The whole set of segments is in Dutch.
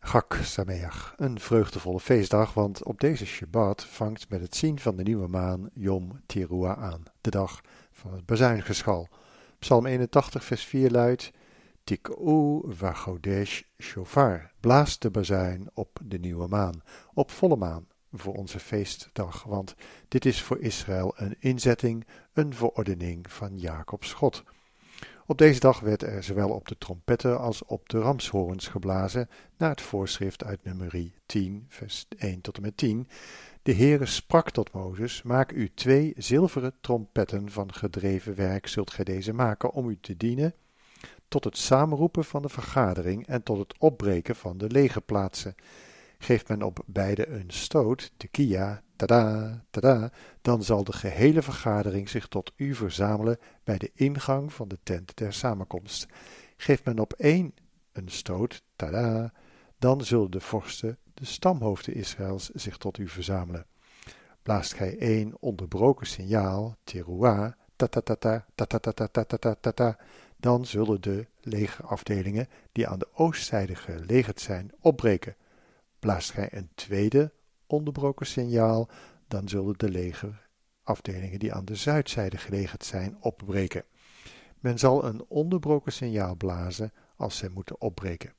Gak Sameach, een vreugdevolle feestdag, want op deze Shabbat vangt met het zien van de nieuwe maan Yom Teruah aan, de dag van het bazuingeschal. Psalm 81 vers 4 luidt, Tik'u vachodesh shofar, blaas de bazuin op de nieuwe maan, op volle maan, voor onze feestdag, want dit is voor Israël een inzetting, een verordening van Jacobs God. Op deze dag werd er zowel op de trompetten als op de ramshoorns geblazen, naar het voorschrift uit nummerie 10, vers 1 tot en met 10. De Heere sprak tot Mozes, maak u twee zilveren trompetten van gedreven werk, zult gij deze maken om u te dienen, tot het samenroepen van de vergadering en tot het opbreken van de legerplaatsen. Geeft men op beide een stoot, tekia, tada, tada, dan zal de gehele vergadering zich tot u verzamelen bij de ingang van de tent der samenkomst. Geeft men op één een stoot, tada, dan zullen de vorsten, de stamhoofden Israëls, zich tot u verzamelen. Blaast gij één onderbroken signaal, teruah, tatatata, tatatata, ta dan zullen de legerafdelingen die aan de oostzijde gelegerd zijn opbreken. Blaast gij een tweede onderbroken signaal, dan zullen de legerafdelingen die aan de zuidzijde gelegerd zijn opbreken. Men zal een onderbroken signaal blazen als zij moeten opbreken.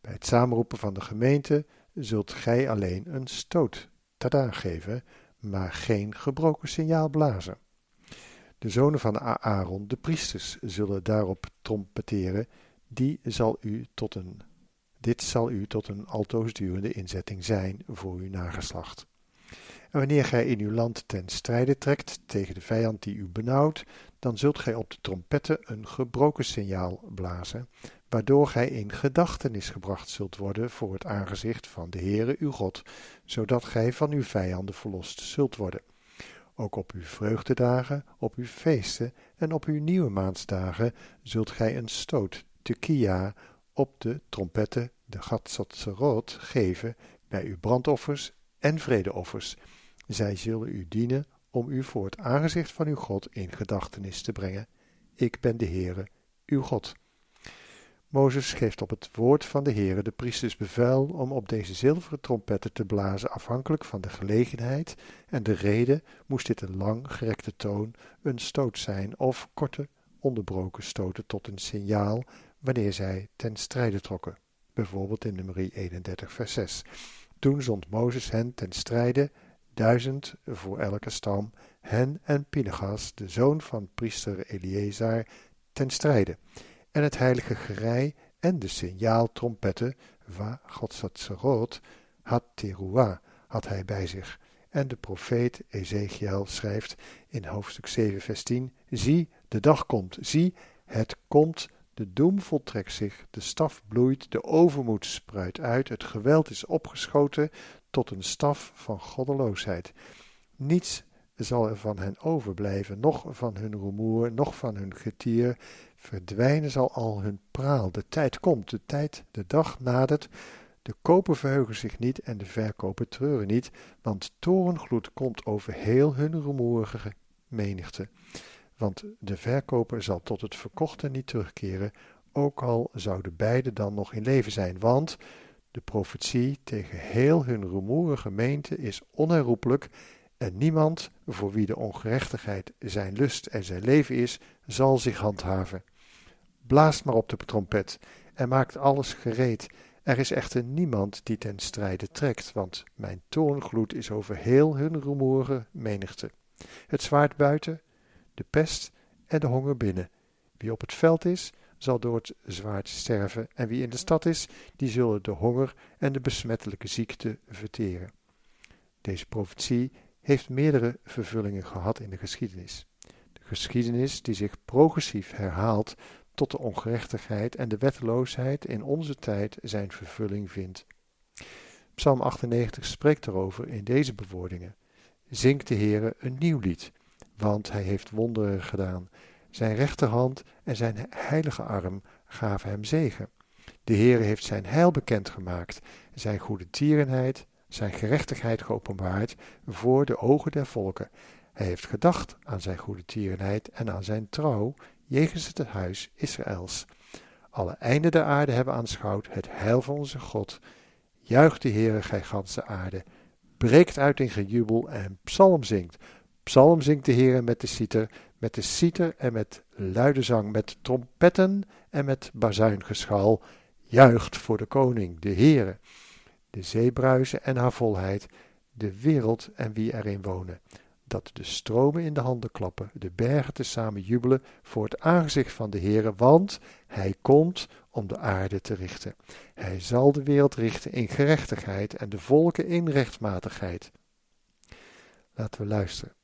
Bij het samenroepen van de gemeente zult gij alleen een stoot tada geven, maar geen gebroken signaal blazen. De zonen van Aaron, de priesters, zullen daarop trompeteren, die zal u tot een dit zal u tot een altoosdurende inzetting zijn voor uw nageslacht. En wanneer gij in uw land ten strijde trekt tegen de vijand die u benauwt, dan zult gij op de trompetten een gebroken signaal blazen, waardoor gij in gedachtenis gebracht zult worden voor het aangezicht van de Heere uw God, zodat gij van uw vijanden verlost zult worden. Ook op uw vreugdedagen, op uw feesten en op uw nieuwe maansdagen zult gij een stoot, tekia, op de trompetten de Gatsatzerot geven bij uw brandoffers en vredeoffers. Zij zullen u dienen om u voor het aangezicht van uw God in gedachtenis te brengen. Ik ben de Heere, uw God. Mozes geeft op het woord van de Heere de priesters bevel om op deze zilveren trompetten te blazen, afhankelijk van de gelegenheid en de reden moest dit een lang gerekte toon, een stoot zijn of korte onderbroken stoten tot een signaal wanneer zij ten strijde trokken bijvoorbeeld in nummer 31 vers 6. Toen zond Mozes hen ten strijde, duizend voor elke stam, hen en Pinchas, de zoon van priester Eleazar, ten strijde. En het heilige gerei en de signaaltrompetten, va Godsatzerot, had Teruah, had hij bij zich. En de profeet Ezekiel schrijft in hoofdstuk 7 vers 10, zie, de dag komt, zie, het komt de doem voltrekt zich, de staf bloeit, de overmoed spruit uit, het geweld is opgeschoten tot een staf van goddeloosheid. Niets zal er van hen overblijven, noch van hun rumoer, noch van hun getier. Verdwijnen zal al hun praal. De tijd komt, de tijd, de dag nadert. De koper verheugen zich niet en de verkoper treuren niet, want torengloed komt over heel hun rumoerige menigte want de verkoper zal tot het verkochte niet terugkeren, ook al zouden beide dan nog in leven zijn, want de profetie tegen heel hun rumoerige gemeente is onherroepelijk en niemand voor wie de ongerechtigheid zijn lust en zijn leven is, zal zich handhaven. Blaast maar op de trompet en maakt alles gereed. Er is echter niemand die ten strijde trekt, want mijn toorngloed is over heel hun rumoerige menigte. Het zwaard buiten, de pest en de honger binnen. Wie op het veld is, zal door het zwaard sterven, en wie in de stad is, die zullen de honger en de besmettelijke ziekte verteren. Deze profetie heeft meerdere vervullingen gehad in de geschiedenis. De Geschiedenis die zich progressief herhaalt tot de ongerechtigheid en de wetteloosheid in onze tijd zijn vervulling vindt. Psalm 98 spreekt erover in deze bewoordingen. Zingt de Heere een nieuw lied, want hij heeft wonderen gedaan. Zijn rechterhand en zijn heilige arm gaven hem zegen. De Heere heeft zijn heil bekendgemaakt, zijn goede tierenheid, zijn gerechtigheid geopenbaard voor de ogen der volken. Hij heeft gedacht aan zijn goede tierenheid en aan zijn trouw jegens het huis Israëls. Alle einden der aarde hebben aanschouwd het heil van onze God. Juicht de Heere, gij ganse aarde. Breekt uit in gejubel en psalm zingt. Psalm zingt de Heere met de citer, met de citer en met luide zang, met trompetten en met bazuingeschal. Juicht voor de koning, de Heere. De zeebruisen en haar volheid, de wereld en wie erin wonen dat de stromen in de handen klappen, de bergen tezamen jubelen voor het aangezicht van de Heere, want hij komt om de aarde te richten. Hij zal de wereld richten in gerechtigheid en de volken in rechtmatigheid. Laten we luisteren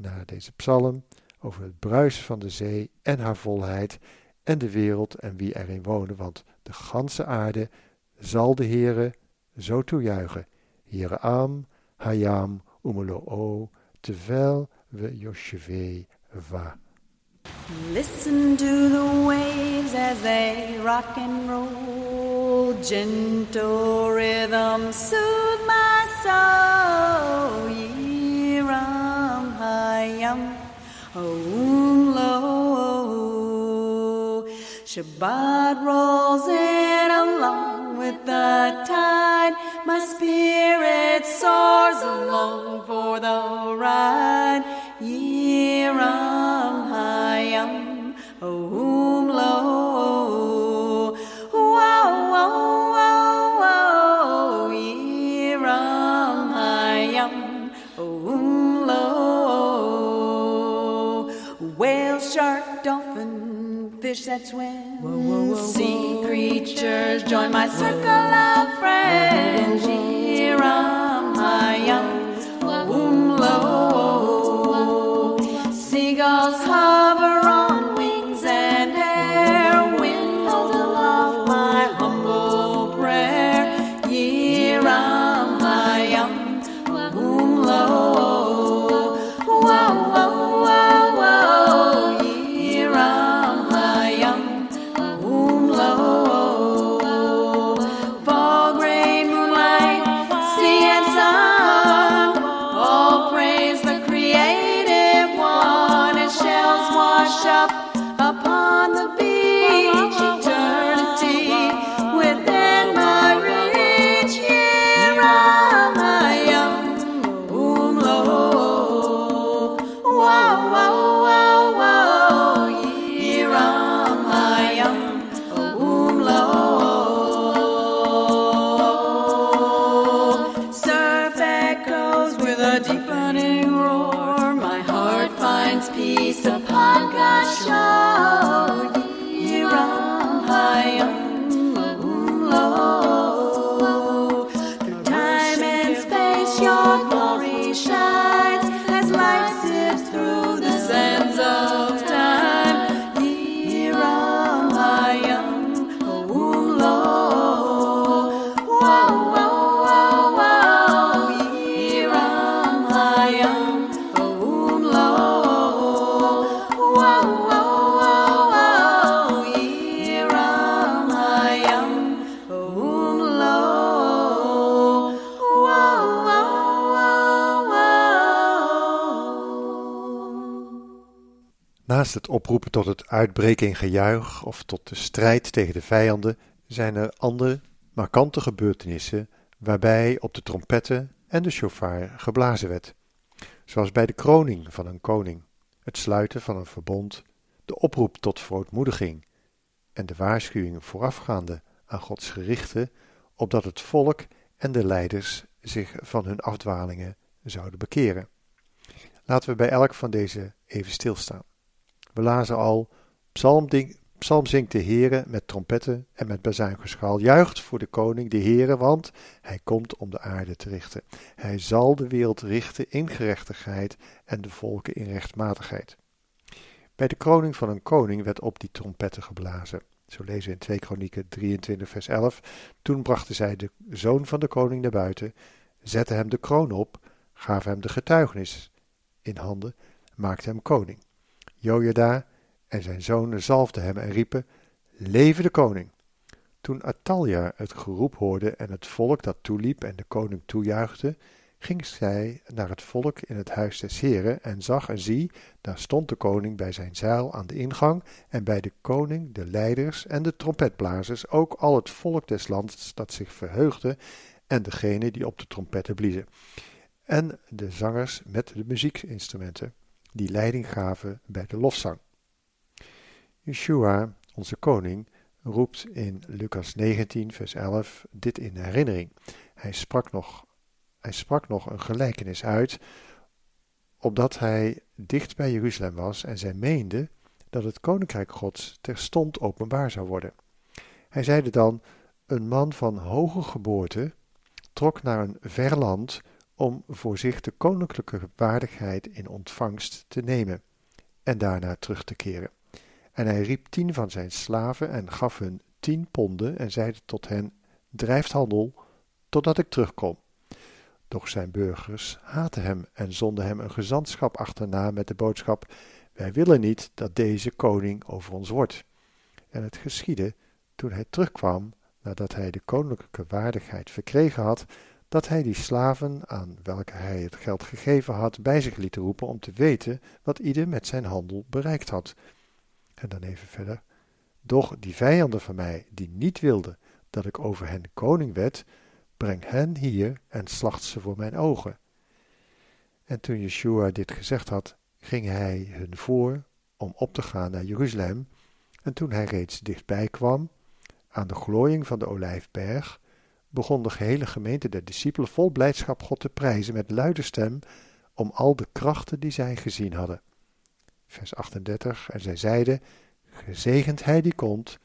naar deze psalm over het bruisen van de zee en haar volheid en de wereld en wie erin wonen, want de ganse aarde zal de Heere zo toejuichen. Hieram, Hayam, Umulo, terwijl we Yosheveh va. Listen to the waves as they rock and roll. Gentle rhythm soothe my soul. Hayam om oh, lo. Shabbat rolls in along with the tide. My spirit soars along for the ride. Yiram hayam um, om oh, um, lo. Fish that swim. Sea creatures join my circle of friends. Yiram Naast het oproepen tot het uitbreken in gejuich of tot de strijd tegen de vijanden zijn er andere markante gebeurtenissen waarbij op de trompetten en de shofar geblazen werd. Zoals bij de kroning van een koning, het sluiten van een verbond, de oproep tot verootmoediging en de waarschuwing voorafgaande aan Gods gerichten, opdat het volk en de leiders zich van hun afdwalingen zouden bekeren. Laten we bij elk van deze even stilstaan. We lazen al, psalm, psalm zingt de Heere met trompetten en met bazuingeschal, juicht voor de koning de Heere, want hij komt om de aarde te richten. Hij zal de wereld richten in gerechtigheid en de volken in rechtmatigheid. Bij de kroning van een koning werd op die trompetten geblazen. Zo lezen we in 2 Kronieken 23 vers 11. Toen brachten zij de zoon van de koning naar buiten, zetten hem de kroon op, gaven hem de getuigenis in handen, maakten hem koning. Jojada en zijn zonen zalfden hem en riepen, Leven de koning! Toen Atalja het geroep hoorde en het volk dat toeliep en de koning toejuichte, ging zij naar het volk in het huis des heren en zag en zie, daar stond de koning bij zijn zeil aan de ingang en bij de koning de leiders en de trompetblazers, ook al het volk des lands dat zich verheugde en degene die op de trompetten bliezen. En de zangers met de muziekinstrumenten, die leiding gaven bij de lofzang. Yeshua, onze koning, roept in Lucas 19, vers 11 dit in herinnering. Hij sprak nog, hij sprak nog een gelijkenis uit, opdat hij dicht bij Jeruzalem was en zij meende dat het koninkrijk Gods terstond openbaar zou worden. Hij zeide dan: Een man van hoge geboorte trok naar een ver land om voor zich de koninklijke waardigheid in ontvangst te nemen en daarna terug te keren. En hij riep tien van zijn slaven en gaf hun tien ponden en zeide tot hen: Drijft handel totdat ik terugkom. Doch zijn burgers haatten hem en zonden hem een gezantschap achterna met de boodschap: Wij willen niet dat deze koning over ons wordt. En het geschiedde toen hij terugkwam, nadat hij de koninklijke waardigheid verkregen had, dat hij die slaven aan welke hij het geld gegeven had, bij zich liet roepen om te weten wat ieder met zijn handel bereikt had. En dan even verder. Doch die vijanden van mij, die niet wilden dat ik over hen koning werd, breng hen hier en slacht ze voor mijn ogen. En toen Yeshua dit gezegd had, ging hij hun voor om op te gaan naar Jeruzalem. En toen hij reeds dichtbij kwam, aan de glooiing van de olijfberg, begon de gehele gemeente der discipelen vol blijdschap God te prijzen met luide stem om al de krachten die zij gezien hadden. Vers 38, en zij zeiden, gezegend hij die komt,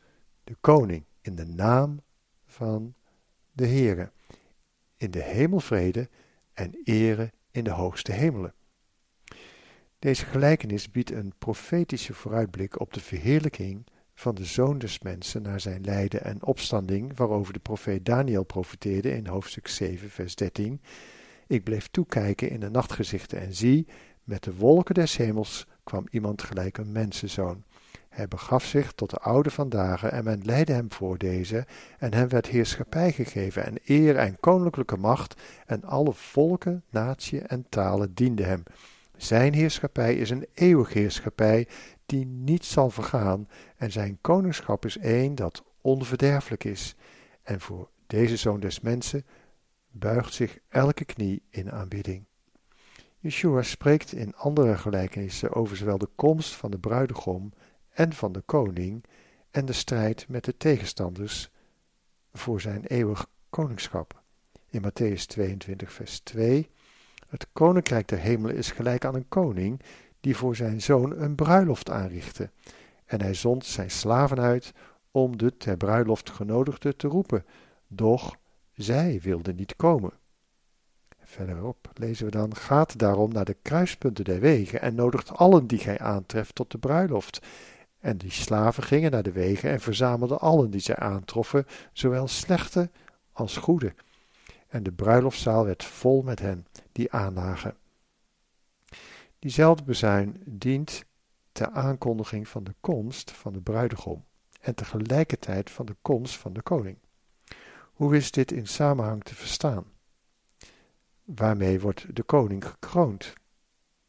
de koning, in de naam van de Heere, in de hemelvrede en ere in de hoogste hemelen. Deze gelijkenis biedt een profetische vooruitblik op de verheerlijking van de Zoon des Mensen naar zijn lijden en opstanding, waarover de profeet Daniel profeteerde in hoofdstuk 7, vers 13. Ik bleef toekijken in de nachtgezichten en zie, met de wolken des hemels kwam iemand gelijk een mensenzoon. Hij begaf zich tot de oude van dagen en men leidde hem voor deze, en hem werd heerschappij gegeven en eer en koninklijke macht, en alle volken, natie en talen dienden hem. Zijn heerschappij is een eeuwige heerschappij die niet zal vergaan, en zijn koningschap is één dat onverderfelijk is. En voor deze zoon des mensen buigt zich elke knie in aanbidding. Yeshua spreekt in andere gelijkenissen over zowel de komst van de bruidegom en van de koning en de strijd met de tegenstanders voor zijn eeuwig koningschap. In Matthäus 22, vers 2: Het koninkrijk der hemelen is gelijk aan een koning die voor zijn zoon een bruiloft aanrichtte. En hij zond zijn slaven uit om de ter bruiloft genodigden te roepen, doch zij wilden niet komen. Verderop lezen we dan: Gaat daarom naar de kruispunten der wegen en nodigt allen die gij aantreft tot de bruiloft. En die slaven gingen naar de wegen en verzamelden allen die zij aantroffen, zowel slechte als goede. En de bruiloftzaal werd vol met hen die aanlagen. Diezelfde bezuin dient ter aankondiging van de komst van de bruidegom en tegelijkertijd van de komst van de koning. Hoe is dit in samenhang te verstaan? Waarmee wordt de koning gekroond?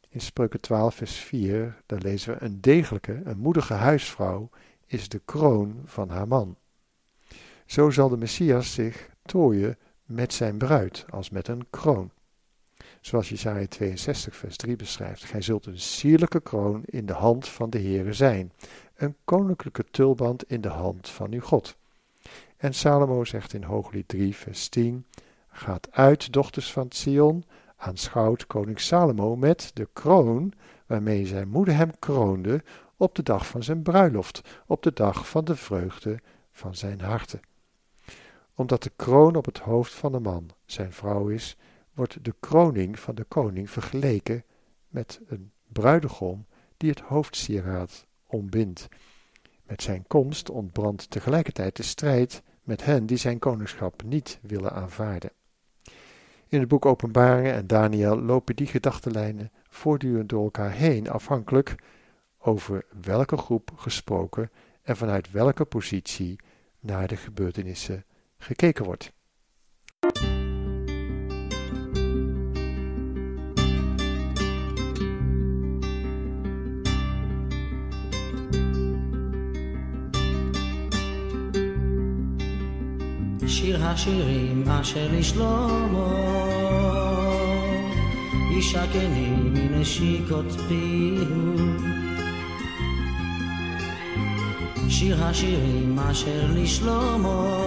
In Spreuken 12, vers 4, daar lezen we: Een degelijke, een moedige huisvrouw is de kroon van haar man. Zo zal de Messias zich tooien met zijn bruid, als met een kroon. Zoals Jesaja 62, vers 3 beschrijft: Gij zult een sierlijke kroon in de hand van de Heere zijn, een koninklijke tulband in de hand van uw God. En Salomo zegt in Hooglied 3, vers 10: Gaat uit, dochters van Sion, aanschouwt koning Salomo met de kroon waarmee zijn moeder hem kroonde op de dag van zijn bruiloft, op de dag van de vreugde van zijn harte. Omdat de kroon op het hoofd van de man zijn vrouw is, wordt de kroning van de koning vergeleken met een bruidegom die het hoofdsieraad ombindt. Met zijn komst ontbrandt tegelijkertijd de strijd met hen die zijn koningschap niet willen aanvaarden. In het boek Openbaringen en Daniel lopen die gedachtenlijnen voortdurend door elkaar heen, afhankelijk over welke groep gesproken en vanuit welke positie naar de gebeurtenissen gekeken wordt. שיר השירים אשר לשלמה, ישקני מנשיקות פיהו. שיר השירים אשר לשלמה,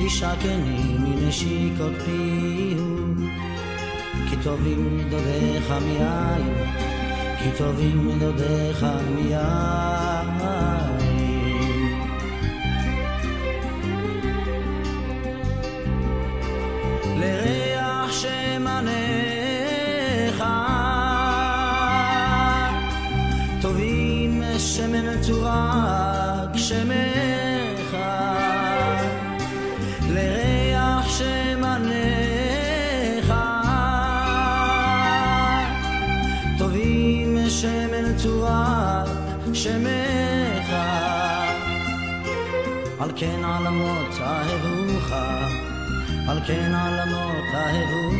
ישקני מנשיקות פיהו. כי טובים דודיך מיין, כי טובים דודיך מיין. על כן עלמות אהבוך על כן עלמות אהבוך.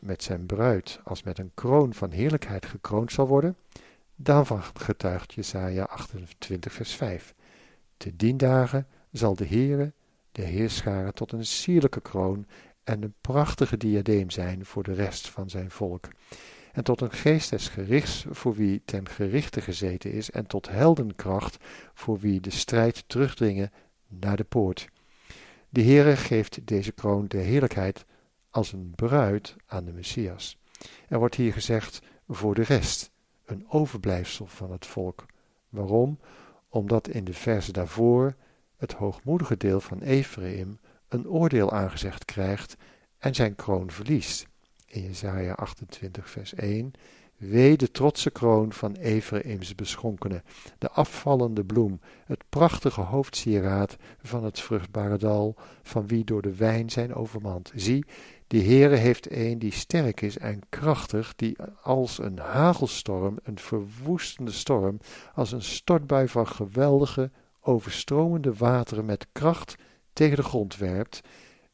Met zijn bruid als met een kroon van heerlijkheid gekroond zal worden, daarvan getuigt Jesaja 28 vers 5. Te dien dagen zal de Heere de heerscharen tot een sierlijke kroon en een prachtige diadeem zijn voor de rest van zijn volk. En tot een geest des gerichts voor wie ten gerichte gezeten is en tot heldenkracht voor wie de strijd terugdringen naar de poort. De Heere geeft deze kroon de heerlijkheid als een bruid aan de Messias. Er wordt hier gezegd voor de rest, een overblijfsel van het volk. Waarom? Omdat in de verse daarvoor het hoogmoedige deel van Ephraim een oordeel aangezegd krijgt en zijn kroon verliest. In Jesaja 28 vers 1 Wee de trotse kroon van Ephraims beschonkene, de afvallende bloem, het prachtige hoofdsieraad van het vruchtbare dal, van wie door de wijn zijn overmand. Zie, Die Heere heeft een die sterk is en krachtig, die als een hagelstorm, een verwoestende storm, als een stortbui van geweldige, overstromende wateren met kracht tegen de grond werpt,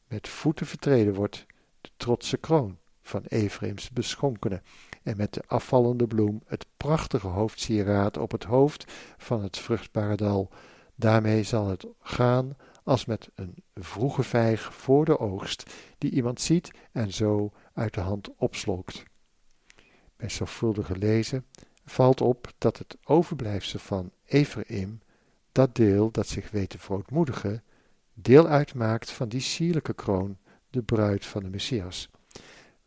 met voeten vertreden wordt, de trotse kroon van Efraims beschonkene, en met de afvallende bloem het prachtige hoofdsieraad op het hoofd van het vruchtbare dal. Daarmee zal het gaan als met een vroege vijg voor de oogst, die iemand ziet en zo uit de hand opslokt. Bij zorgvuldige lezen valt op dat het overblijfsel van Ephraim, dat deel dat zich weet te verootmoedigen, deel uitmaakt van die sierlijke kroon, de bruid van de Messias.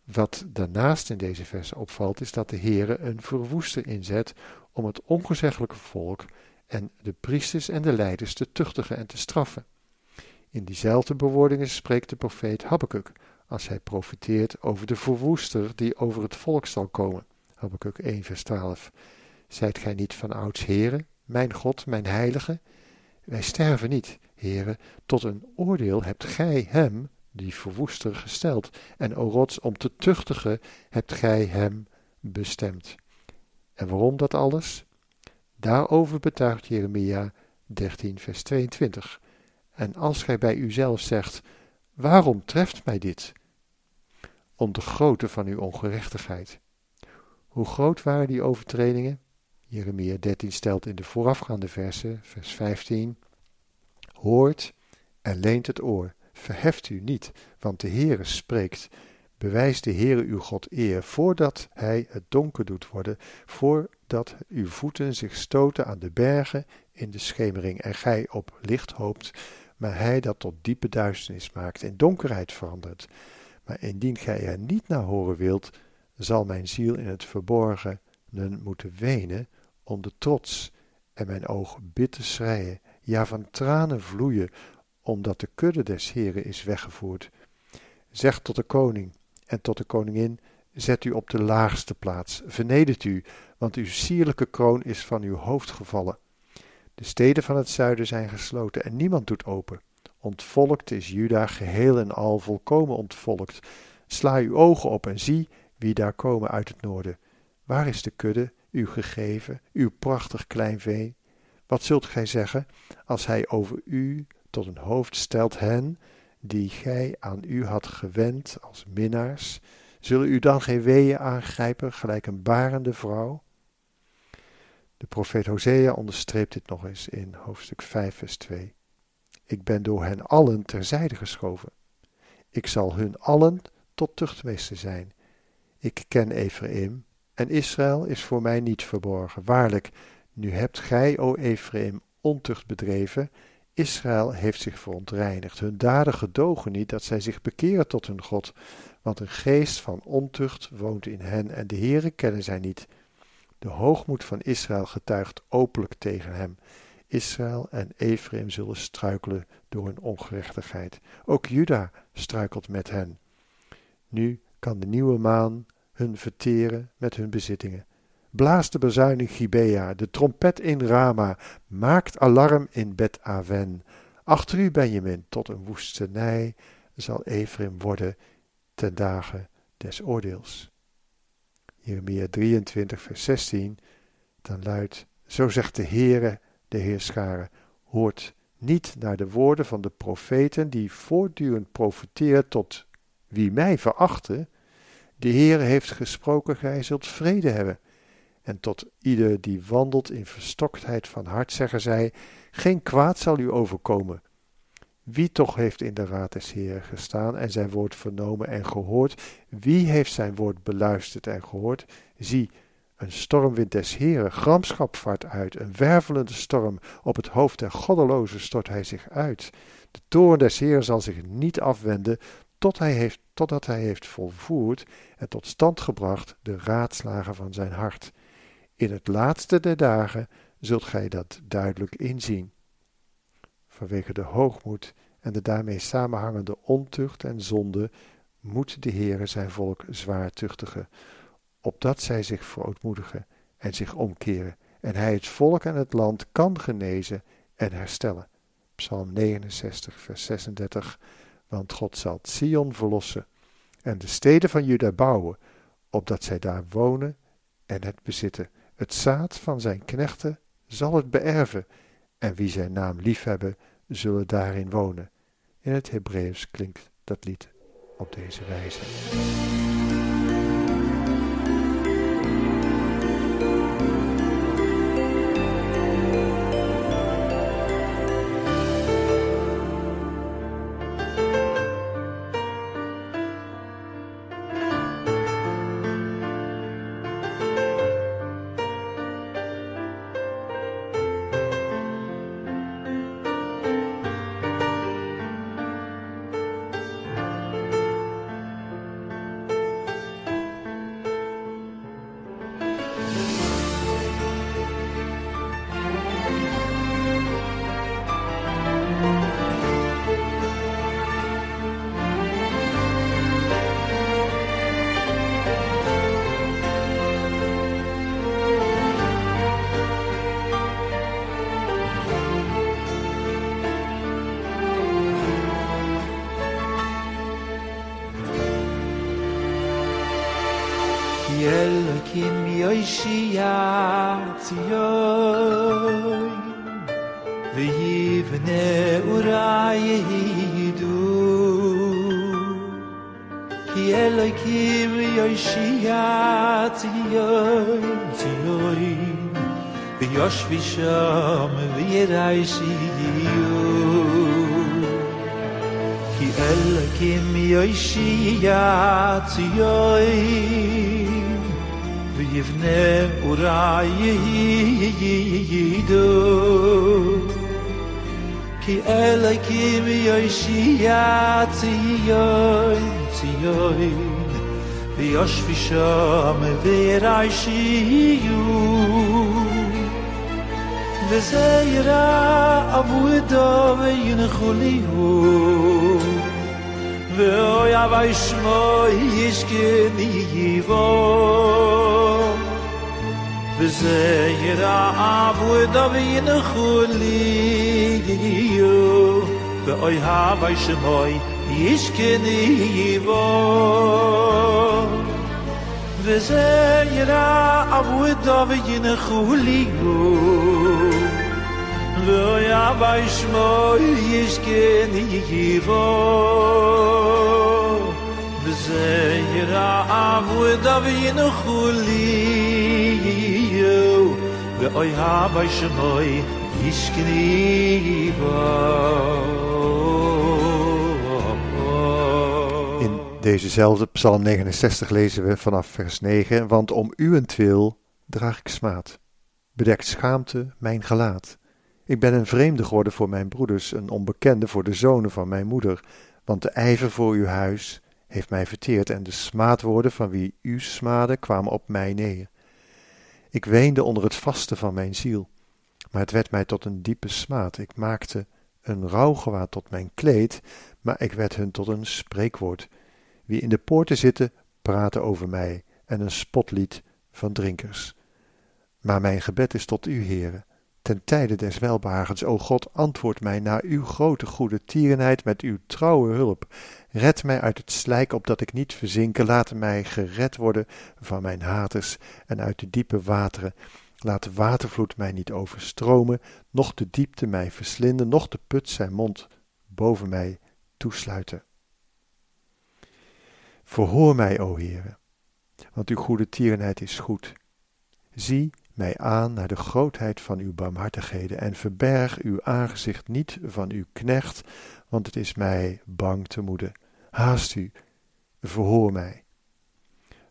Wat daarnaast in deze verse opvalt, is dat de Heere een verwoester inzet om het ongezeggelijke volk en de priesters en de leiders te tuchtigen en te straffen. In diezelfde bewoordingen spreekt de profeet Habakkuk, als hij profeteert over de verwoester die over het volk zal komen. Habakkuk 1 vers 12. Zijt gij niet van ouds heren, mijn God, mijn heilige? Wij sterven niet, heren, tot een oordeel hebt gij hem, die verwoester, gesteld, en o rots, om te tuchtigen hebt gij hem bestemd. En waarom dat alles? Daarover betuigt Jeremia 13 vers 22. En als gij bij uzelf zegt, waarom treft mij dit? Om de grootte van uw ongerechtigheid. Hoe groot waren die overtredingen? Jeremia 13 stelt in de voorafgaande versen, vers 15, Hoort en leent het oor, verheft u niet, want de Heere spreekt. Bewijs de Heere uw God eer, voordat hij het donker doet worden, voordat uw voeten zich stoten aan de bergen in de schemering en gij op licht hoopt, maar hij dat tot diepe duisternis maakt, in donkerheid verandert. Maar indien gij er niet naar horen wilt, zal mijn ziel in het verborgene moeten wenen om de trots en mijn oog bitter schreien, ja van tranen vloeien, omdat de kudde des Heren is weggevoerd. Zeg tot de koning en tot de koningin, zet u op de laagste plaats, vernedert u, want uw sierlijke kroon is van uw hoofd gevallen. De steden van het zuiden zijn gesloten en niemand doet open. Ontvolkt is Juda geheel en al volkomen ontvolkt. Sla uw ogen op en zie wie daar komen uit het noorden. Waar is de kudde, u gegeven, uw prachtig klein vee? Wat zult gij zeggen als hij over u tot een hoofd stelt hen die gij aan u had gewend als minnaars? Zullen u dan geen weeën aangrijpen gelijk een barende vrouw? De profeet Hosea onderstreept dit nog eens in hoofdstuk 5 vers 2. Ik ben door hen allen terzijde geschoven. Ik zal hun allen tot tuchtmeester zijn. Ik ken Ephraim en Israël is voor mij niet verborgen. Waarlijk, nu hebt gij, o Ephraim, ontucht bedreven. Israël heeft zich verontreinigd. Hun daden gedogen niet dat zij zich bekeren tot hun God. Want een geest van ontucht woont in hen en de Heere kennen zij niet. De hoogmoed van Israël getuigt openlijk tegen hem. Israël en Ephraim zullen struikelen door hun ongerechtigheid. Ook Juda struikelt met hen. Nu kan de nieuwe maan hun verteren met hun bezittingen. Blaas de bazuin in Gibea, de trompet in Rama, maakt alarm in Bet Aven. Achter u, Benjamin, tot een woestenij zal Ephraim worden ten dagen des oordeels. Jeremia 23, vers 16, dan luidt, zo zegt de Heere, de Heerscharen, hoort niet naar de woorden van de profeten die voortdurend profeteert tot wie mij verachten. De Heere heeft gesproken, gij zult vrede hebben. En tot ieder die wandelt in verstoktheid van hart zeggen zij, geen kwaad zal u overkomen. Wie toch heeft in de raad des Heeren gestaan en zijn woord vernomen en gehoord? Wie heeft zijn woord beluisterd en gehoord? Zie, een stormwind des Heeren, gramschap vaart uit, een wervelende storm, op het hoofd der goddelozen stort hij zich uit. De toorn des Heeren zal zich niet afwenden, tot hij heeft, totdat hij heeft volvoerd en tot stand gebracht de raadslagen van zijn hart. In het laatste der dagen zult gij dat duidelijk inzien. Vanwege de hoogmoed en de daarmee samenhangende ontucht en zonde moet de Heere zijn volk zwaar tuchtigen, opdat zij zich verootmoedigen en zich omkeren, en hij het volk en het land kan genezen en herstellen. Psalm 69, vers 36. Want God zal Sion verlossen en de steden van Juda bouwen, opdat zij daar wonen en het bezitten. Het zaad van zijn knechten zal het beërven, en wie zijn naam liefhebben, zullen daarin wonen. In het Hebreeuws klinkt dat lied op deze wijze. tsiyoy ve yevne uraye du ki eloy ki yoy shiya tsiyoy tsiyoy ve yosh visham ve yeray shiyu ki eloy ki yoy shiya tsiyoy יבנה אורי יידו כי אלה קים יוישי הציון ציון ויושפי שם ויראי שיהיו וזה ירא אבו ידו וינחו ve הוא ואוי אבא ישמו ישכני יבוא bizayra abu davin khuli yo ve oy ha vay shoy ish kedi vo bizayra abu davin khuli yo ve וזה ירא עבודו וינחוליהו ואוי אבי שמו ישכן יבו In dezezelfde Psalm 69 lezen we vanaf vers 9: Want om uwentwil draag ik smaad, bedekt schaamte mijn gelaat. Ik ben een vreemde geworden voor mijn broeders, een onbekende voor de zonen van mijn moeder, want de ijver voor uw huis heeft mij verteerd en de smaadwoorden van wie u smaadde kwamen op mij neer. Ik weende onder het vasten van mijn ziel, maar het werd mij tot een diepe smaad. Ik maakte een rouwgewaad tot mijn kleed, maar ik werd hun tot een spreekwoord. Wie in de poorten zitten, praten over mij en een spotlied van drinkers. Maar mijn gebed is tot u, heren. Ten tijde des welbehagens, o God, antwoord mij naar uw grote goede tierenheid met uw trouwe hulp. Red mij uit het slijk, opdat ik niet verzinken. Laat mij gered worden van mijn haters en uit de diepe wateren. Laat de watervloed mij niet overstromen, noch de diepte mij verslinden, noch de put zijn mond boven mij toesluiten. Verhoor mij, o Heere, want uw goede tierenheid is goed. Zie mij aan naar de grootheid van uw barmhartigheden en verberg uw aangezicht niet van uw knecht, want het is mij bang te moede. Haast u, verhoor mij.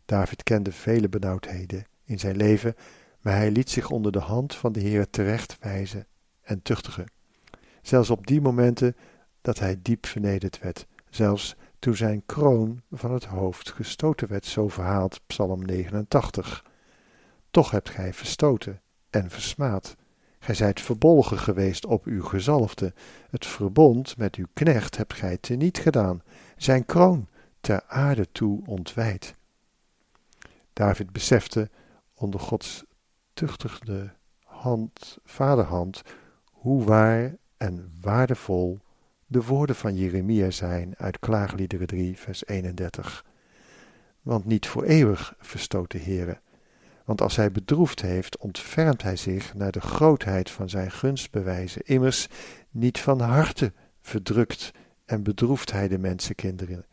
David kende vele benauwdheden in zijn leven, maar hij liet zich onder de hand van de Heer terechtwijzen en tuchtigen. Zelfs op die momenten dat hij diep vernederd werd, zelfs toen zijn kroon van het hoofd gestoten werd, zo verhaalt Psalm 89. Toch hebt gij verstoten en versmaad. Gij zijt verbolgen geweest op uw gezalfde. Het verbond met uw knecht hebt gij teniet gedaan, zijn kroon ter aarde toe ontwijd. David besefte onder Gods tuchtigde hand, vaderhand, hoe waar en waardevol de woorden van Jeremia zijn uit Klaagliederen 3, vers 31. want niet voor eeuwig verstoot de Heere. Want als hij bedroefd heeft, ontfermt hij zich naar de grootheid van zijn gunstbewijzen. Immers, niet van harte verdrukt en bedroeft hij de mensenkinderen.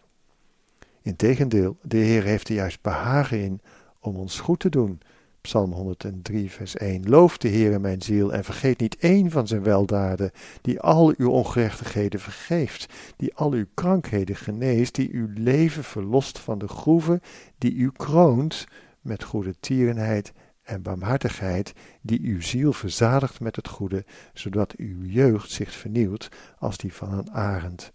Integendeel, de Heer heeft er juist behagen in om ons goed te doen. Psalm 103, vers 1. Loof de Heere mijn ziel en vergeet niet één van zijn weldaden, die al uw ongerechtigheden vergeeft, die al uw krankheden geneest, die uw leven verlost van de groeven, die u kroont met goede tierenheid en barmhartigheid, die uw ziel verzadigt met het goede, zodat uw jeugd zich vernieuwt als die van een arend.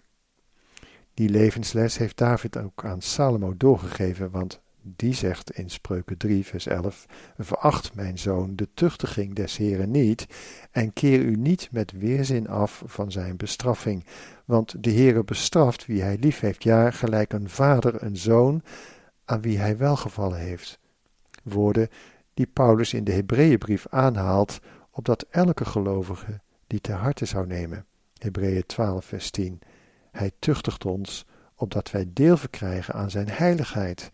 Die levensles heeft David ook aan Salomo doorgegeven, want die zegt in Spreuken 3, vers 11: Veracht, mijn zoon, de tuchtiging des Heren niet, en keer u niet met weerzin af van zijn bestraffing. Want de Heere bestraft wie hij lief heeft, ja, gelijk een vader een zoon aan wie hij welgevallen heeft. Woorden die Paulus in de Hebreeënbrief aanhaalt, opdat elke gelovige die ter harte zou nemen. Hebreeën 12, vers 10. Hij tuchtigt ons, opdat wij deel verkrijgen aan zijn heiligheid.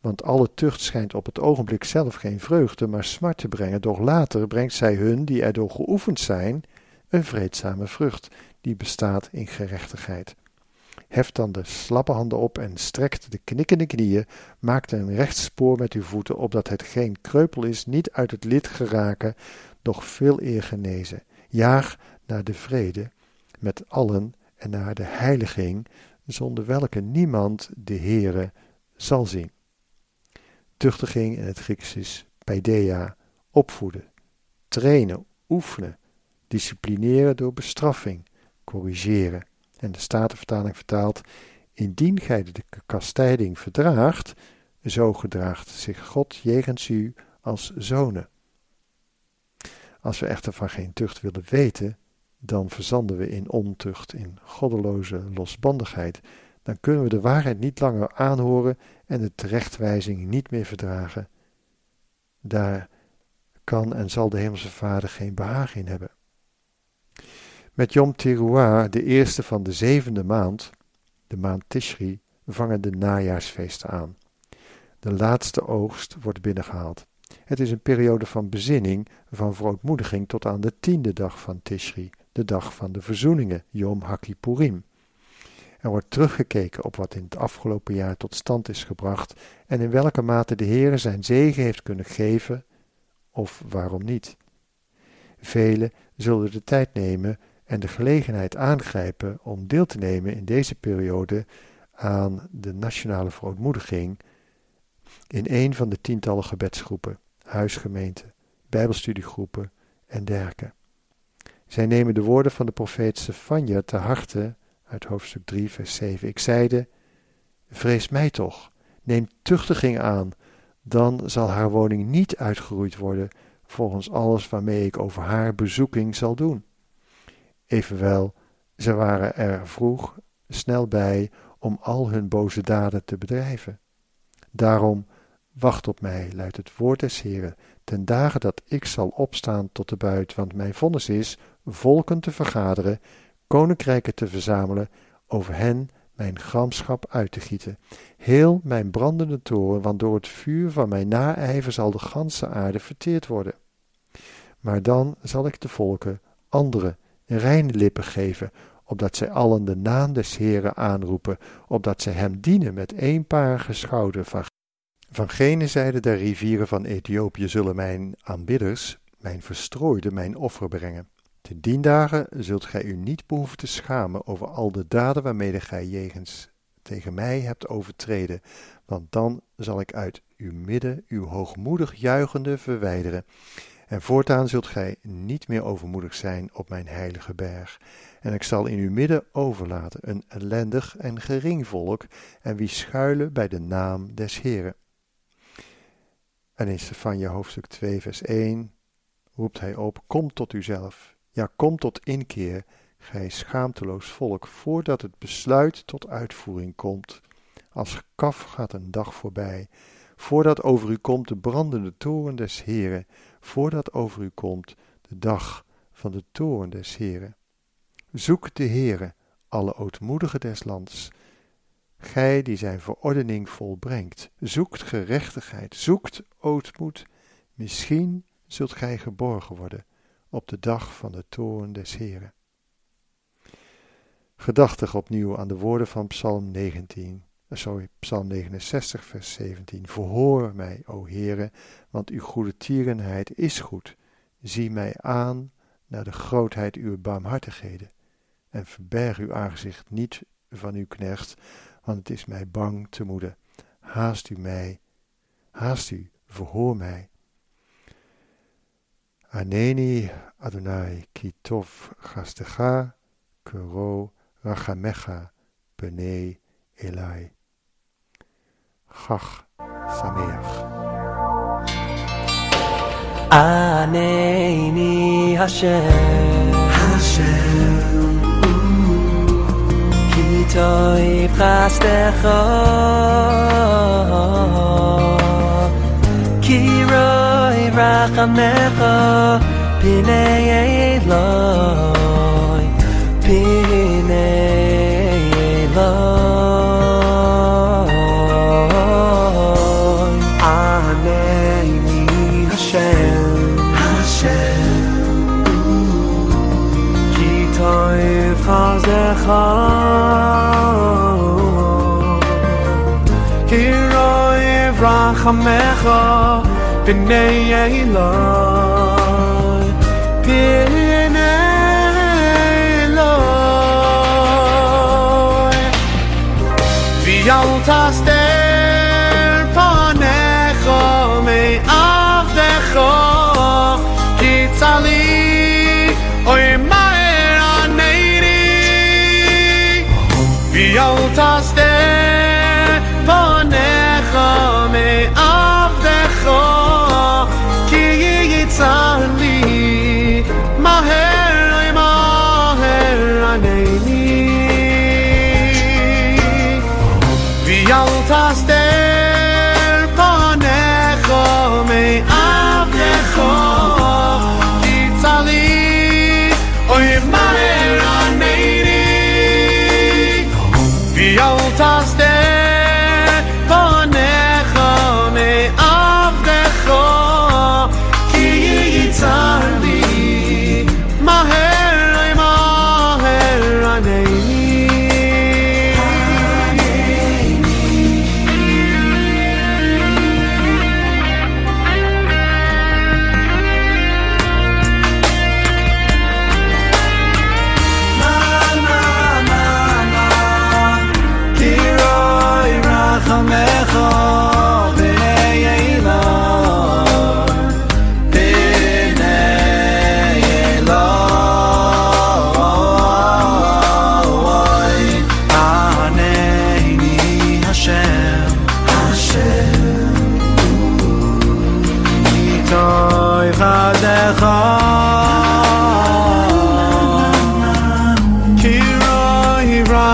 Want alle tucht schijnt op het ogenblik zelf geen vreugde, maar smart te brengen, doch later brengt zij hun die erdoor geoefend zijn, een vreedzame vrucht, die bestaat in gerechtigheid. Heft dan de slappe handen op en strekt de knikkende knieën, maakt een recht spoor met uw voeten, opdat het geen kreupel is, niet uit het lid geraken, doch veel eer genezen. Jaag naar de vrede met allen en naar de heiliging, zonder welke niemand de Heere zal zien. Tuchtiging in het Grieks is paideia, opvoeden, trainen, oefenen, disciplineren door bestraffing, corrigeren. En de Statenvertaling vertaalt, indien gij de kastijding verdraagt, zo gedraagt zich God jegens u als zonen. Als we echter van geen tucht willen weten, dan verzanden we in ontucht, in goddeloze losbandigheid. Dan kunnen we de waarheid niet langer aanhoren en de terechtwijzing niet meer verdragen. Daar kan en zal de Hemelse Vader geen behagen in hebben. Met Yom Teruah, de eerste van de zevende maand, de maand Tishri, vangen de najaarsfeesten aan. De laatste oogst wordt binnengehaald. Het is een periode van bezinning, van verootmoediging tot aan de tiende dag van Tishri, de dag van de verzoeningen, Yom HaKippurim. Er wordt teruggekeken op wat in het afgelopen jaar tot stand is gebracht en in welke mate de Heer zijn zegen heeft kunnen geven, of waarom niet. Velen zullen de tijd nemen en de gelegenheid aangrijpen om deel te nemen in deze periode aan de nationale verootmoediging in een van de tientallen gebedsgroepen, huisgemeenten, bijbelstudiegroepen en dergelijke. Zij nemen de woorden van de profeet Sefania te harte uit hoofdstuk 3, vers 7. Ik zeide, vrees mij toch, neem tuchtiging aan, dan zal haar woning niet uitgeroeid worden volgens alles waarmee ik over haar bezoeking zal doen. Evenwel, ze waren er vroeg snel bij om al hun boze daden te bedrijven. Daarom, wacht op mij, luidt het woord des Heren, ten dagen dat ik zal opstaan tot de buit, want mijn vonnis is volken te vergaderen, koninkrijken te verzamelen, over hen mijn gramschap uit te gieten. Heel mijn brandende toren, want door het vuur van mijn naijver zal de ganse aarde verteerd worden. Maar dan zal ik de volken andere reine lippen geven, opdat zij allen de naam des Heren aanroepen, opdat zij hem dienen met eenparige schouder van, van gene zijde der rivieren van Ethiopië zullen mijn aanbidders, mijn verstrooide, mijn offer brengen. Te dien dagen zult gij u niet behoeven te schamen over al de daden waarmede gij jegens tegen mij hebt overtreden, want dan zal ik uit uw midden uw hoogmoedig juichende verwijderen. En voortaan zult gij niet meer overmoedig zijn op mijn heilige berg. En ik zal in uw midden overlaten een ellendig en gering volk, en wie schuilen bij de naam des Heren. En in Stefania hoofdstuk 2 vers 1 roept hij op, kom tot uzelf, ja, kom tot inkeer, gij schaamteloos volk, voordat het besluit tot uitvoering komt. Als kaf gaat een dag voorbij, voordat over u komt de brandende toren des Heren, voordat over u komt de dag van de toren des Heren. Zoek de Heere, alle ootmoedigen des lands. Gij die zijn verordening volbrengt, zoekt gerechtigheid, zoekt ootmoed, misschien zult gij geborgen worden op de dag van de toorn des Heren. Gedachtig opnieuw aan de woorden van Psalm 19, eh, sorry, Psalm 69, vers 17. Verhoor mij, o Heere, want uw goede tierenheid is goed. Zie mij aan naar de grootheid uw barmhartigheden. En verberg uw aangezicht niet van uw knecht, want het is mij bang te moeden. Haast u mij, haast u, verhoor mij. Aneni Adonai kitov chastecha kuro rachamecha b'nei elai. Chach sameach. Aneni Hashem Hashem kitov chastecha Ki רחמך, פני אלוהי, פני אלוהי. ענני השם, השם, כי טוב חסדך, כי เป็นในไอ้ลอยเพีย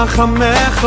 רחמך